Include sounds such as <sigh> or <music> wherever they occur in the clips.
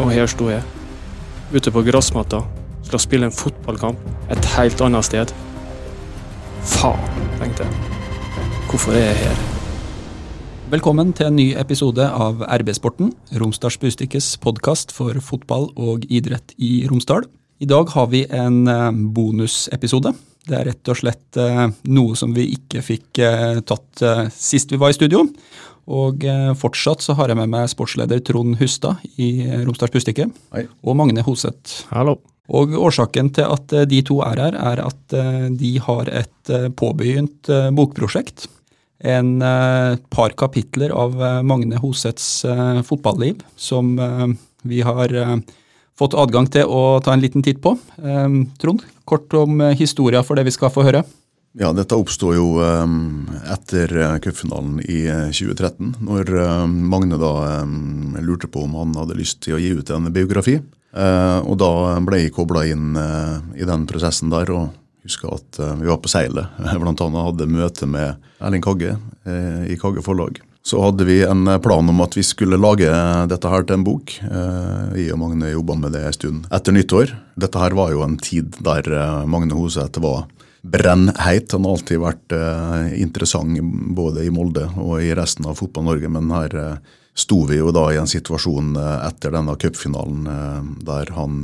Og her sto jeg, ute på gressmatta, skal spille en fotballkamp et helt annet sted. Faen, tenkte jeg. Hvorfor er jeg her? Velkommen til en ny episode av RB-sporten, Romsdals Bustikkes podkast for fotball og idrett i Romsdal. I dag har vi en eh, bonusepisode. Det er rett og slett eh, noe som vi ikke fikk eh, tatt sist vi var i studio. Og fortsatt så har jeg med meg sportsleder Trond Hustad i Romsdals Bustikke. Og Magne Hoseth. Hallo. Og Årsaken til at de to er her, er at de har et påbegynt bokprosjekt. En par kapitler av Magne Hoseths fotballiv som vi har fått adgang til å ta en liten titt på. Ehm, Trond, kort om eh, historia for det vi skal få høre. Ja, Dette oppsto jo um, etter uh, cupfinalen i 2013, når uh, Magne da lurte på om han hadde lyst til å gi ut en biografi. Og Da ble jeg kobla inn i den prosessen der. og husker at vi var på seilet. <laughs> Blant annet hadde møte med Erling Kagge i Kagge forlag. Så hadde vi en plan om at vi skulle lage dette her til en bok. Eh, jeg og Magne jobba med det en stund etter nyttår. Dette her var jo en tid der eh, Magne Hoseth var brennheit. Han har alltid vært eh, interessant både i Molde og i resten av Fotball-Norge, men her sto vi jo da i en situasjon etter denne cupfinalen der han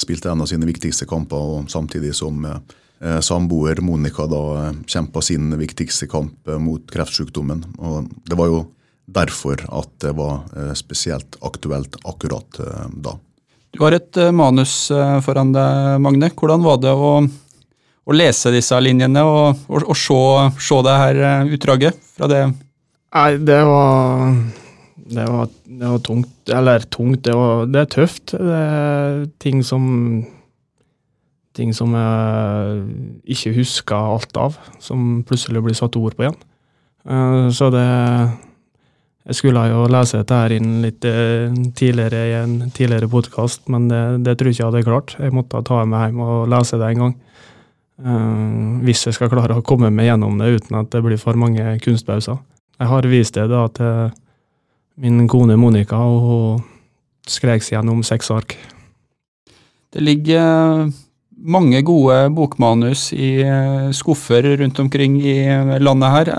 spilte en av sine viktigste kamper, og samtidig som Eh, samboer Monica da eh, kjempa sin viktigste kamp eh, mot kreftsykdommen. Og det var jo derfor at det var spesielt aktuelt akkurat da. Du har et manus foran deg, Magne. Hvordan var det å, å lese disse linjene og, og, og se, se, det her utdraget fra det? Nei, det var det var, det var tungt. Eller tungt, det, var, det er tøft. Det er ting som ting som jeg ikke husker alt av, som plutselig blir satt ord på igjen. Eh, så det Jeg skulle jo lese dette her inn litt eh, tidligere i en tidligere podkast, men det, det, tror jeg ikke jeg hadde klart. Jeg måtte ta meg hjem og lese det en gang. Eh, hvis jeg skal klare å komme meg gjennom det uten at det blir for mange kunstpauser. Jeg har vist det da til min kone Monica, og hun skrek seg gjennom seks ark. Det ligger mange gode bokmanus i eh, skuffer rundt omkring i eh, landet her.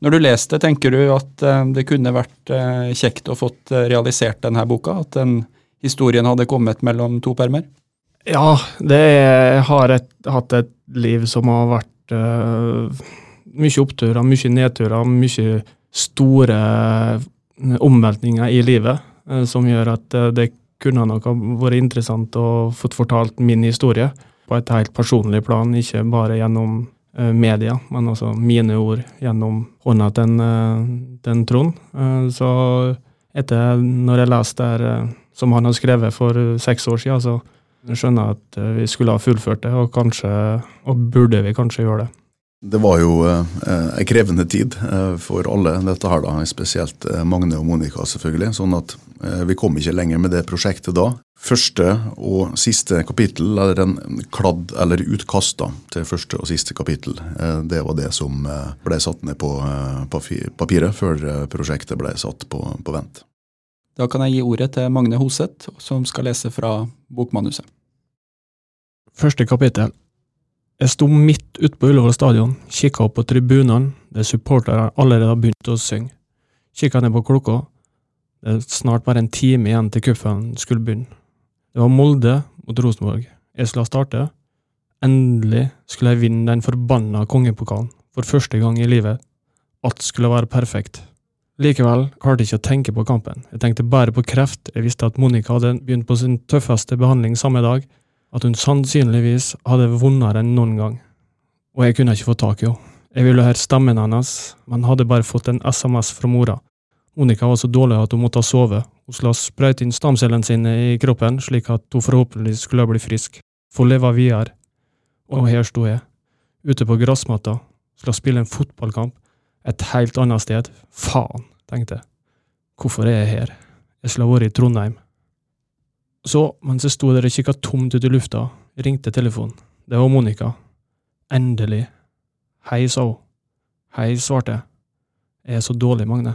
Når du leser det, tenker du at eh, det kunne vært kjekt å fått realisert denne boka? At den historien hadde kommet mellom to permer? Ja, det jeg har et, hatt et liv som har vært uh, mye oppturer, mye nedturer, mye store omveltninger i livet, uh, som gjør at uh, det kunne nok ha vært interessant å fått fortalt min historie på et helt personlig plan, ikke bare gjennom uh, media, men også mine ord gjennom hånda til den Trond. Uh, så etter, når jeg leste det som han har skrevet for seks år siden, så skjønner jeg at vi skulle ha fullført det, og kanskje, og burde vi kanskje gjøre det. Det var jo eh, en krevende tid eh, for alle, dette her da, spesielt eh, Magne og Monica selvfølgelig. sånn at eh, vi kom ikke lenger med det prosjektet da. Første og siste kapittel, eller en kladd eller utkast da, til første og siste kapittel, eh, det var det som eh, ble satt ned på papiret før prosjektet ble satt på, på vent. Da kan jeg gi ordet til Magne Hoseth, som skal lese fra bokmanuset. Første kapittel. Jeg sto midt ute på Ullevål stadion, kikka opp på tribunene der supporterne allerede har begynt å synge. Kikka ned på klokka. Det er snart bare en time igjen til cupen skulle begynne. Det var Molde mot Rosenborg. Jeg skulle starte. Endelig skulle jeg vinne den forbanna kongepokalen, for første gang i livet. Alt skulle være perfekt. Likevel klarte jeg ikke å tenke på kampen. Jeg tenkte bare på kreft. Jeg visste at Monica hadde begynt på sin tøffeste behandling samme dag at hun sannsynligvis hadde vondere enn noen gang, og jeg kunne ikke få tak i henne. Jeg ville høre stemmen hennes, men hadde bare fått en SMS fra mora. Monica var så dårlig at hun måtte sove. Hun skulle sprøyte inn stamcellene sine i kroppen, slik at hun forhåpentligvis skulle bli frisk, få leve videre. Og her sto jeg, ute på gressmatta, skulle spille en fotballkamp, et helt annet sted. Faen, tenkte jeg. Hvorfor er jeg her? Jeg skulle ha vært i Trondheim. Så, mens jeg sto der og kikka tomt ut i lufta, ringte telefonen. Det var Monica. Endelig. Hei, sa hun. Hei, svarte jeg. Jeg er så dårlig, Magne.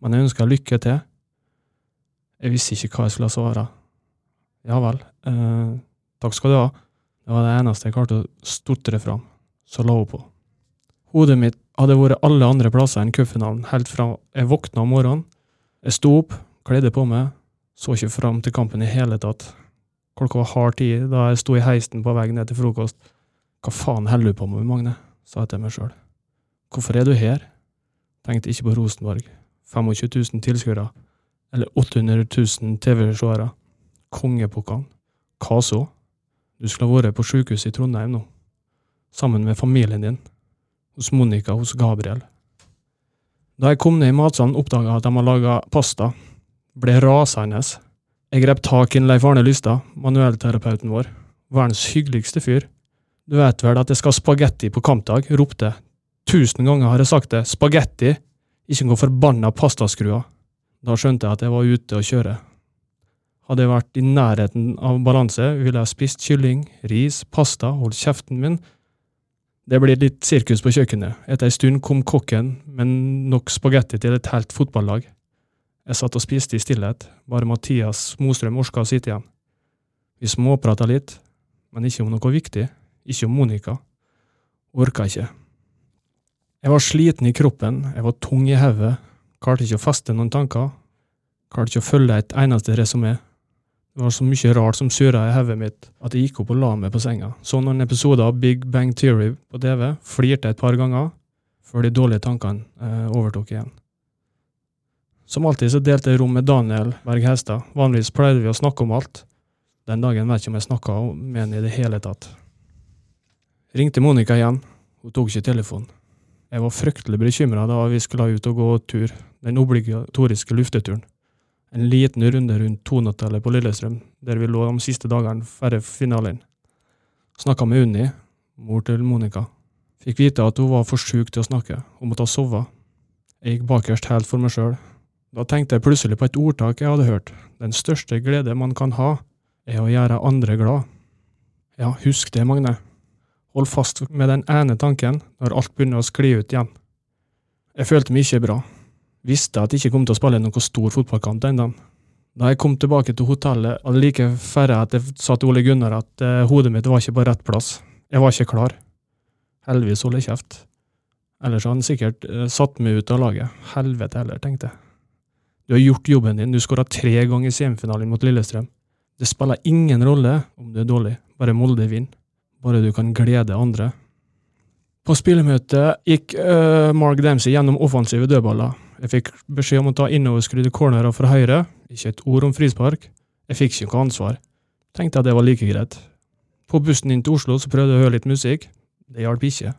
Men jeg ønsker lykke til. Jeg visste ikke hva jeg skulle svare. Ja vel, eh, takk skal du ha. Det var det eneste jeg klarte å stotre fram. Så la hun på. Hodet mitt hadde vært alle andre plasser enn cupfinalen helt fra jeg våkna om morgenen. Jeg sto opp, kledde på meg, så ikke fram til kampen i hele tatt. Klokka var hard ti da jeg sto i heisen på vei ned til frokost. Hva faen holder du på med, Magne? sa jeg til meg sjøl. Hvorfor er du her? Tenkte ikke på Rosenborg. 25 000 tilskuere. Eller 800 000 TV-seere. Kongepukkene. Hva så? Du skulle ha vært på sykehuset i Trondheim nå. Sammen med familien din. Hos Monica, hos Gabriel. Da jeg kom ned i matsalen, oppdaga jeg at de har laga pasta. Ble rasende. Jeg grep tak i Leif Arne Lystad, manuellterapeuten vår. Verdens hyggeligste fyr. Du vet vel at jeg skal ha spagetti på kampdag, ropte. Tusen ganger har jeg sagt det, spagetti, ikke noe forbanna pastaskrua. Da skjønte jeg at jeg var ute å kjøre. Hadde jeg vært i nærheten av balanse, ville jeg spist kylling, ris, pasta, holdt kjeften min. Det blir litt sirkus på kjøkkenet. Etter ei stund kom kokken med nok spagetti til et helt fotballag. Jeg satt og spiste i stillhet, bare Mathias Mostrøm orka å sitte igjen. Vi småprata litt, men ikke om noe viktig, ikke om Monica. Orka ikke. Jeg var sliten i kroppen, jeg var tung i hodet, klarte ikke å feste noen tanker, klarte ikke å følge et eneste resumé. Det var så mye rart som surra i hodet mitt at jeg gikk opp og la meg på senga. Så noen episoder av Big Bang Theory på TV, flirte et par ganger, før de dårlige tankene eh, overtok igjen. Som alltid så delte jeg rom med Daniel Berg Hestad. Vanligvis pleide vi å snakke om alt. Den dagen vet ikke om jeg snakka med henne i det hele tatt. Ringte Monica igjen. Hun tok ikke telefonen. Jeg var fryktelig bekymra da vi skulle ut og gå tur, den obligatoriske lufteturen. En liten runde rundt tonotellet på Lillestrøm, der vi lå de siste dagene før finalen. Snakka med Unni, mor til Monica. Fikk vite at hun var for sjuk til å snakke, hun måtte ha sovet. Jeg gikk bakerst helt for meg sjøl. Da tenkte jeg plutselig på et ordtak jeg hadde hørt. Den største glede man kan ha, er å gjøre andre glad. Ja, husk det, Magne. Hold fast med den ene tanken når alt begynner å skli ut igjen. Jeg følte meg ikke bra. Visste at jeg ikke kom til å spille noen stor fotballkamp den dagen. Da jeg kom tilbake til hotellet, hadde like færre at jeg sa til Ole Gunnar at eh, hodet mitt var ikke på rett plass. Jeg var ikke klar. Heldigvis holdt jeg kjeft. Ellers hadde han sikkert eh, satt meg ut av laget. Helvete heller, tenkte jeg. Du har gjort jobben din, du skåra tre ganger i semifinalen mot Lillestrøm. Det spiller ingen rolle om du er dårlig, bare Molde vinner. Bare du kan glede andre. På spillemøtet gikk uh, Mark Dempsey gjennom offensive dødballer. Jeg fikk beskjed om å ta innoverskrudde cornerer fra høyre, ikke et ord om frispark. Jeg fikk ikke noe ansvar. Tenkte at det var like greit. På bussen inn til Oslo så prøvde jeg å høre litt musikk. Det hjalp ikke.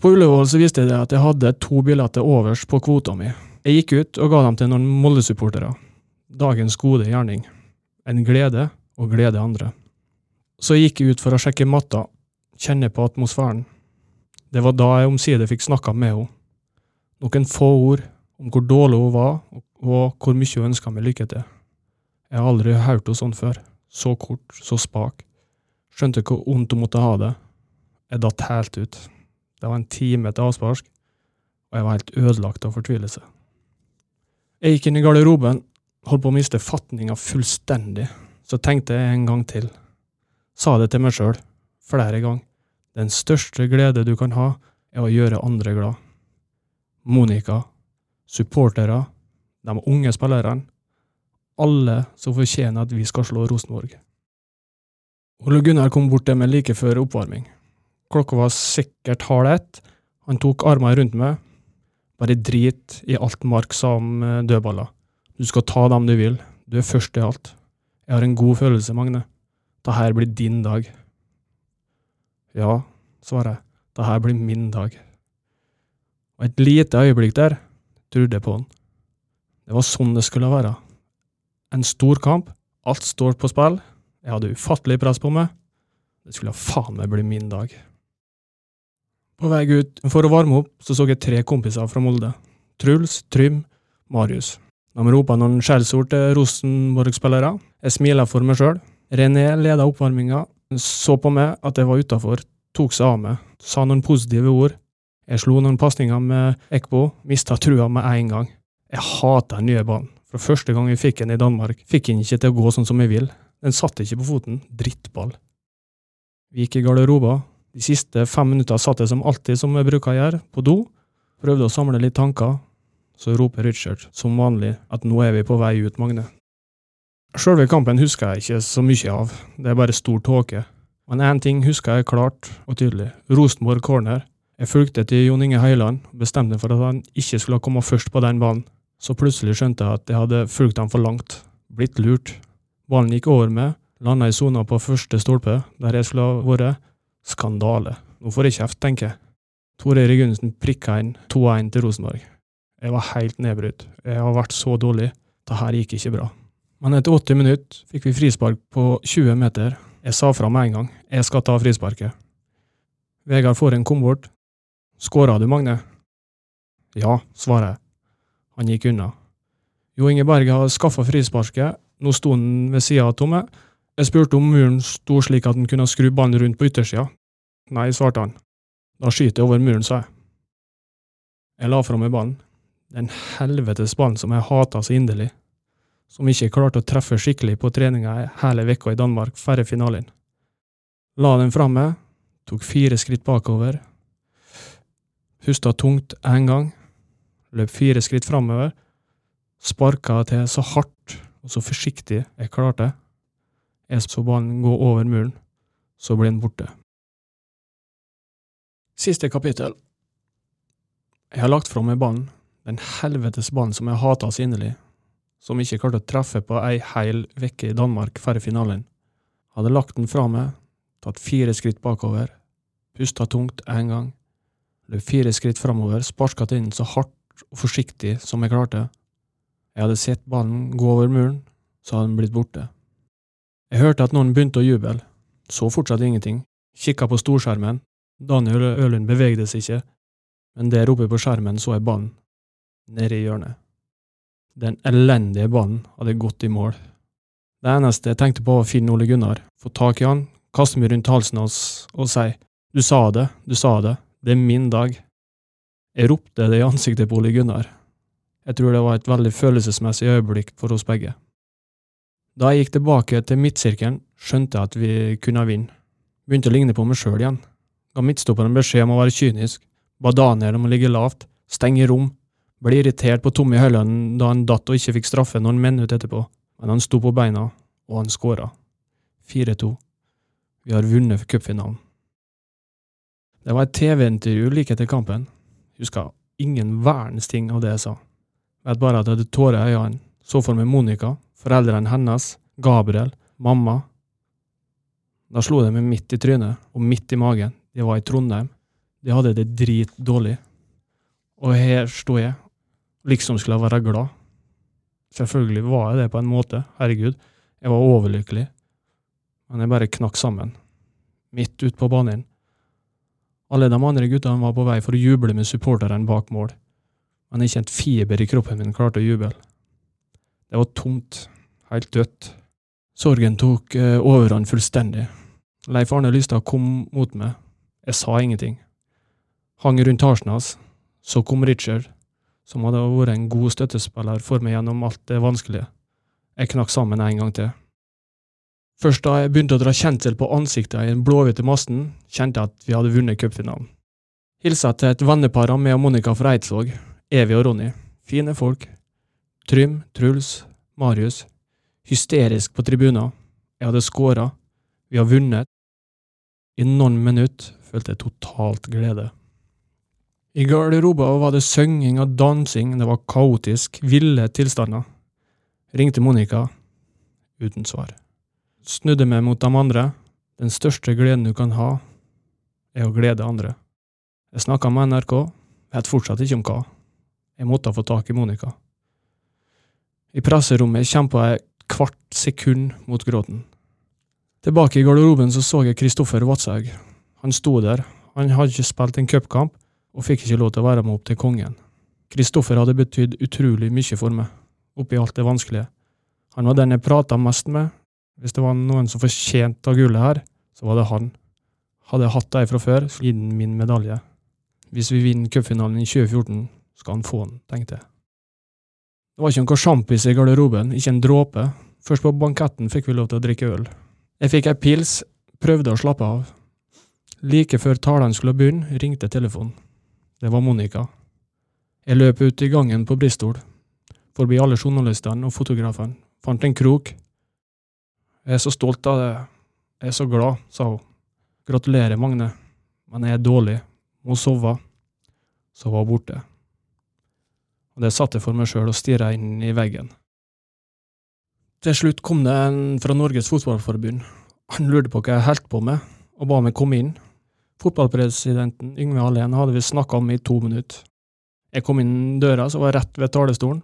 På Ullevål så viste det at jeg hadde to billetter overs på kvota mi. Jeg gikk ut og ga dem til noen Molde-supportere. Dagens gode gjerning. En glede og glede andre. Så jeg gikk ut for å sjekke matta, kjenne på atmosfæren. Det var da jeg omsider fikk snakka med henne. Noen få ord om hvor dårlig hun var, og hvor mye hun ønska meg lykke til. Jeg har aldri hørt henne sånn før. Så kort, så spak. Skjønte hvor vondt hun måtte ha det. Jeg datt helt ut. Det var en time til avspark, og jeg var helt ødelagt av fortvilelse. Jeg gikk inn i garderoben, holdt på å miste fatninga fullstendig. Så tenkte jeg en gang til. Sa det til meg sjøl, flere ganger. Den største glede du kan ha, er å gjøre andre glad. Monica, supportere, de unge spillerne, alle som fortjener at vi skal slå Rosenborg. Ole Gunnar kom bort til meg like før oppvarming. Klokka var sikkert halv ett. Han tok armene rundt meg. Bare drit i alt Mark sa om eh, dødballer. Du skal ta dem du vil. Du er først i alt. Jeg har en god følelse, Magne. Dette blir din dag. Ja, svarer jeg. Dette blir min dag. Og et lite øyeblikk der trodde jeg på han. Det var sånn det skulle være. En stor kamp, alt står på spill, jeg hadde ufattelig press på meg. Det skulle faen meg bli min dag. På vei ut for å varme opp, så så jeg tre kompiser fra Molde. Truls, Trym, Marius. De ropa noen skjellsord til Rosenborg-spillere. Jeg smila for meg sjøl. René leda oppvarminga, så på meg at jeg var utafor, tok seg av meg, sa noen positive ord. Jeg slo noen pasninger med Ekbo, mista trua med en gang. Jeg hater den nye banen. Fra første gang vi fikk den i Danmark, fikk den ikke til å gå sånn som vi vil. Den satt ikke på foten. Drittball. Vi gikk i garderoba. De siste fem minutta satt jeg som alltid, som jeg bruker å gjøre, på do. Prøvde å samle litt tanker. Så roper Richard, som vanlig, at nå er vi på vei ut, Magne. Sjølve kampen husker jeg ikke så mye av, det er bare stor tåke. Men én ting husker jeg klart og tydelig. Rosenborg corner. Jeg fulgte til Jon Inge Høiland bestemte for at han ikke skulle komme først på den banen. Så plutselig skjønte jeg at jeg hadde fulgt ham for langt. Blitt lurt. Ballen gikk over meg, landa i sona på første stolpe, der jeg skulle ha vært. Skandale. Nå får jeg kjeft, tenker jeg. Tore Regunsen prikka inn 2-1 til Rosenborg. Jeg var helt nedbrutt. Jeg har vært så dårlig. Dette gikk ikke bra. Men etter 80 minutter fikk vi frispark på 20 meter. Jeg sa fra med en gang. Jeg skal ta frisparket. Vegard får en kom bort. Skåra du, Magne? Ja, svarer jeg. Han gikk unna. Jo Inge Berg har skaffa frisparket. Nå sto han ved sida av Tomme. Jeg spurte om muren sto slik at den kunne skru ballen rundt på yttersida. Nei, svarte han. Da skyter jeg over muren, sa jeg. Jeg la fra meg ballen. Den helvetes ballen som jeg hata så inderlig. Som ikke klarte å treffe skikkelig på treninga hele vekka i Danmark før finalen. La den framme, tok fire skritt bakover. Pusta tungt én gang, løp fire skritt framover, sparka til så hardt og så forsiktig jeg klarte. Jeg så ballen gå over muren, så ble den borte. Siste kapittel. Jeg har lagt fra meg ballen, den helvetes ballen som jeg hata så inderlig, som ikke klarte å treffe på ei heil uke i Danmark før finalen. Hadde lagt den fra meg, tatt fire skritt bakover, pusta tungt én gang, løp fire skritt framover, sparka til den så hardt og forsiktig som jeg klarte. Jeg hadde sett ballen gå over muren, så hadde den blitt borte. Jeg hørte at noen begynte å juble, så fortsatt ingenting, kikka på storskjermen, Daniel Ølund bevegde seg ikke, men der oppe på skjermen så jeg ballen, nede i hjørnet. Den elendige ballen hadde gått i mål. Det eneste jeg tenkte på var å finne Ole Gunnar, få tak i han, kaste meg rundt halsen hans og si du sa det, du sa det, det er min dag. Jeg ropte det i ansiktet på Ole Gunnar. Jeg tror det var et veldig følelsesmessig øyeblikk for oss begge. Da jeg gikk tilbake til midtsirkelen, skjønte jeg at vi kunne vinne. Begynte å ligne på meg sjøl igjen. Ga midtstopperen beskjed om å være kynisk, ba Daniel om å ligge lavt, stenge rom, ble irritert på Tommy Høiland da han datt og ikke fikk straffe noen minutter etterpå, men han sto på beina, og han skåra. 4-2. Vi har vunnet cupfinalen. Det var et TV-intervju like etter kampen. Huska ingen verdens ting av det jeg sa. Vet bare at jeg hadde tårer i øynene. Så for meg Monica, foreldrene hennes, Gabriel, mamma. Da slo de meg midt i trynet og midt i magen. De var i Trondheim. De hadde det dritdårlig. Og her sto jeg, liksom skulle jeg være glad. Selvfølgelig var jeg det på en måte, herregud. Jeg var overlykkelig. Men jeg bare knakk sammen. Midt ute på banen. Alle de andre guttene var på vei for å juble med supporterne bak mål, men ikke en fiber i kroppen min klarte å juble. Det var tomt, helt dødt. Sorgen tok eh, overhånd fullstendig. Leif Arne Lystad kom mot meg. Jeg sa ingenting. Hang rundt halsen hans. Så kom Richard, som hadde vært en god støttespiller for meg gjennom alt det vanskelige. Jeg knakk sammen en gang til. Først da jeg begynte å dra kjensel på ansiktet i den blåhvite massen, kjente jeg at vi hadde vunnet cupfinalen. Hilsa til et vennepar av meg og Monica fra Eidsvåg, Evy og Ronny. Fine folk. Trym, Truls, Marius. Hysterisk på tribunen. Jeg hadde skåra. Vi har vunnet. I noen minutter følte jeg totalt glede. I garderoben var det synging og dansing, det var kaotisk, ville tilstander. Ringte Monica. Uten svar snudde meg mot de andre. Den største gleden du kan ha, er å glede andre. Jeg snakka med NRK, vet fortsatt ikke om hva. Jeg måtte få tak i Monica. I presserommet kjempa jeg kvart sekund mot gråten. Tilbake i garderoben så, så jeg Kristoffer Vatshaug. Han sto der, han hadde ikke spilt en cupkamp og fikk ikke lov til å være med opp til kongen. Kristoffer hadde betydd utrolig mye for meg, oppi alt det vanskelige. Han var den jeg prata mest med, hvis det var noen som fortjente av gullet her, så var det han. Hadde jeg hatt det fra før, så gitt min medalje. Hvis vi vinner cupfinalen i 2014, skal han få den, tenkte jeg. Det var ikke noe sjampis i garderoben, ikke en dråpe. Først på banketten fikk vi lov til å drikke øl. Jeg fikk ei pils, prøvde å slappe av. Like før talene skulle begynne, ringte telefonen. Det var Monica. Jeg løp ut i gangen på Bristol, forbi alle journalistene og fotografene, fant en krok. Jeg er så stolt av det, jeg er så glad, sa hun. Gratulerer, Magne, men jeg er dårlig, må sove. Så var hun borte. Og det satte jeg for meg sjøl og stirra inn i veggen. Til slutt kom det en fra Norges Fotballforbund. Han lurte på hva jeg holdt på med, og ba meg komme inn. Fotballpresidenten Yngve Hallén hadde vi snakka om i to minutter. Jeg kom inn døra, som var rett ved talerstolen.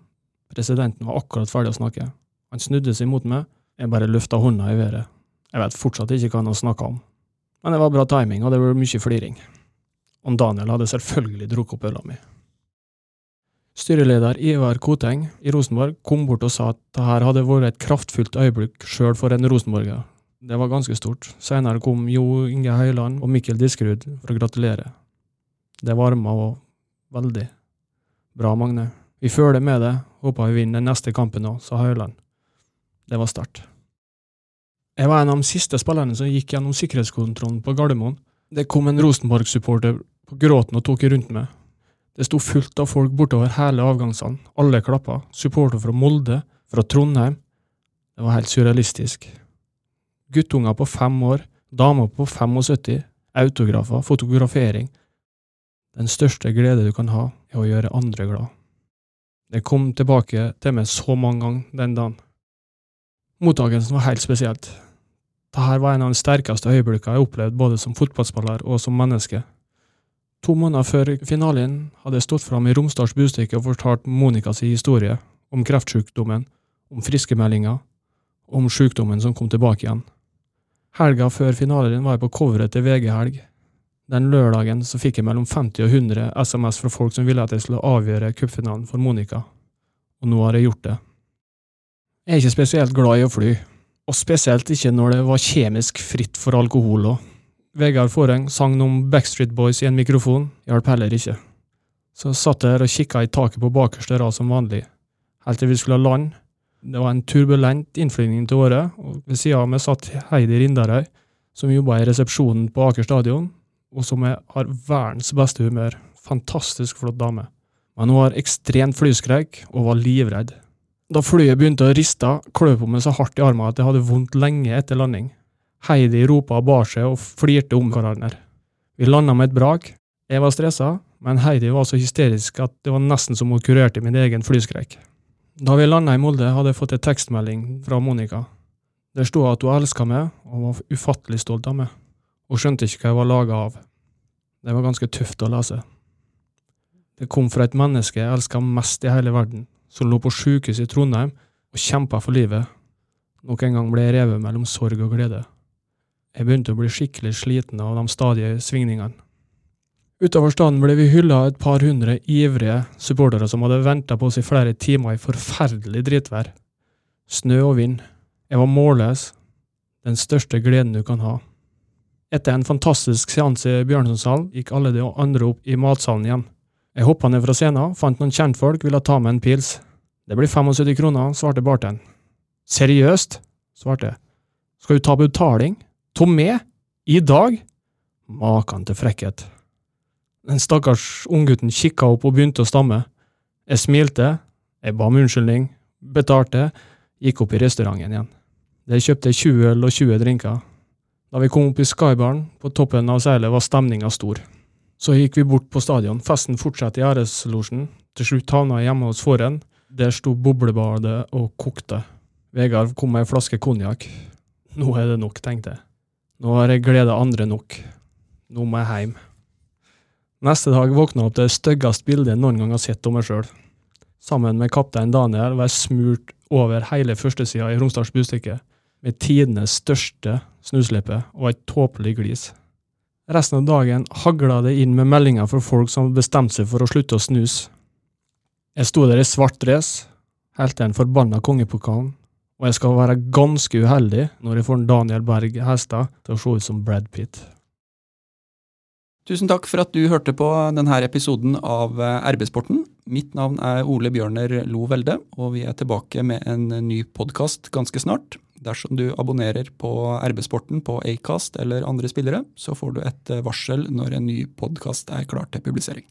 Presidenten var akkurat ferdig å snakke. Han snudde seg mot meg, jeg bare løfta hånda i været. Jeg vet fortsatt ikke hva han har snakka om, men det var bra timing, og det var mye fliring. Og Daniel hadde selvfølgelig drukket opp øla mi. Styreleder Ivar Koteng i Rosenborg kom bort og sa at dette hadde vært et kraftfullt øyeblikk sjøl for en rosenborger. Det var ganske stort. Senere kom Jo Inge Høyland og Mikkel Diskerud for å gratulere. Det varma og veldig. Bra, Magne. Vi følger med det, håper vi vinner den neste kampen òg, sa Høyland. Det var sterkt. Jeg var en av de siste spillerne som gikk gjennom sikkerhetskontrollen på Gardermoen. Det kom en Rosenborg-supporter på gråten og tok rundt meg. Det sto fullt av folk bortover hele avgangshallen, alle klappa, Supporter fra Molde, fra Trondheim. Det var helt surrealistisk. Guttunger på fem år, damer på 75, autografer, fotografering. Den største glede du kan ha, er å gjøre andre glad. Det kom tilbake til meg så mange ganger den dagen. Mottakelsen var helt spesielt. Dette var en av de sterkeste øyeblikkene jeg opplevde både som fotballspiller og som menneske. To måneder før finalen hadde jeg stått fram i Romsdals Budstikke og fortalt Monica sin historie, om kreftsykdommen, om friskemeldinger, og om sykdommen som kom tilbake igjen. Helga før finalen var jeg på coveret til VG Helg. Den lørdagen så fikk jeg mellom 50 og 100 SMS fra folk som ville at jeg skulle avgjøre cupfinalen for Monica, og nå har jeg gjort det. Jeg er ikke spesielt glad i å fly, og spesielt ikke når det var kjemisk fritt for alkohol òg. Vegard Foreng sang om Backstreet Boys i en mikrofon, hjalp heller ikke. Så satt jeg der og kikka i taket på bakerste rad som vanlig, helt til vi skulle lande. Det var en turbulent innflygning til året, og ved sida av meg satt Heidi Rindarøy, som jobba i resepsjonen på Aker stadion, og som har verdens beste humør. Fantastisk flott dame. Men hun har ekstremt flyskrekk og var livredd. Da flyet begynte å riste, kløp hun meg så hardt i armen at jeg hadde vondt lenge etter landing. Heidi ropa bar seg og flirte om hverandre. Vi landa med et brak. Jeg var stressa, men Heidi var så hysterisk at det var nesten som hun kurerte min egen flyskrekk. Da vi landa i Molde, hadde jeg fått en tekstmelding fra Monica. Der sto at hun elska meg og var ufattelig stolt av meg. Hun skjønte ikke hva jeg var laga av. Det var ganske tøft å lese. Det kom fra et menneske jeg elska mest i hele verden, som lå på sjukehus i Trondheim og kjempa for livet. Nok en gang ble jeg revet mellom sorg og glede. Jeg begynte å bli skikkelig sliten av de stadige svingningene. Utover staden ble vi hylla et par hundre ivrige supportere som hadde venta på oss i flere timer i forferdelig dritvær. Snø og vind. Jeg var målløs. Den største gleden du kan ha. Etter en fantastisk seanse i Bjørnsonshallen gikk alle de andre opp i matsalen igjen. Jeg hoppa ned fra scenen, fant noen kjentfolk, ville ta med en pils. Det blir 75 kroner, svarte bartenderen. Seriøst? svarte jeg. Skal du ta betaling? Tomé, i dag? Makan til frekkhet. Den stakkars unggutten kikka opp og begynte å stamme. Jeg smilte, jeg ba om unnskyldning, betalte, gikk opp i restauranten igjen. De kjøpte 20 øl og 20 drinker. Da vi kom opp i Skybaren, på toppen av seilet, var stemninga stor. Så gikk vi bort på stadion, festen fortsatte i æreslosjen, til slutt havna jeg hjemme hos Fåren. Der sto boblebadet og kokte. Vegard kom med ei flaske konjakk. Nå er det nok, tenkte jeg. Nå har jeg gleda andre nok. Nå må jeg hjem. Neste dag våkna jeg opp til det styggeste bildet jeg noen gang har sett av meg sjøl. Sammen med kaptein Daniel var jeg smurt over hele førstesida i Romsdals Budstikke, med tidenes største snuslippe og et tåpelig glis. Resten av dagen hagla det inn med meldinger fra folk som bestemte seg for å slutte å snuse. Jeg sto der i svart dress, til en forbanna kongepokalen og jeg skal være ganske uheldig når jeg får en Daniel Berg Hestad til å se ut som Brad Pitt. Tusen takk for at du hørte på denne episoden av RB-sporten. Mitt navn er Ole Bjørner Lo Velde, og vi er tilbake med en ny podkast ganske snart. Dersom du abonnerer på RB-sporten på Acast eller andre spillere, så får du et varsel når en ny podkast er klar til publisering.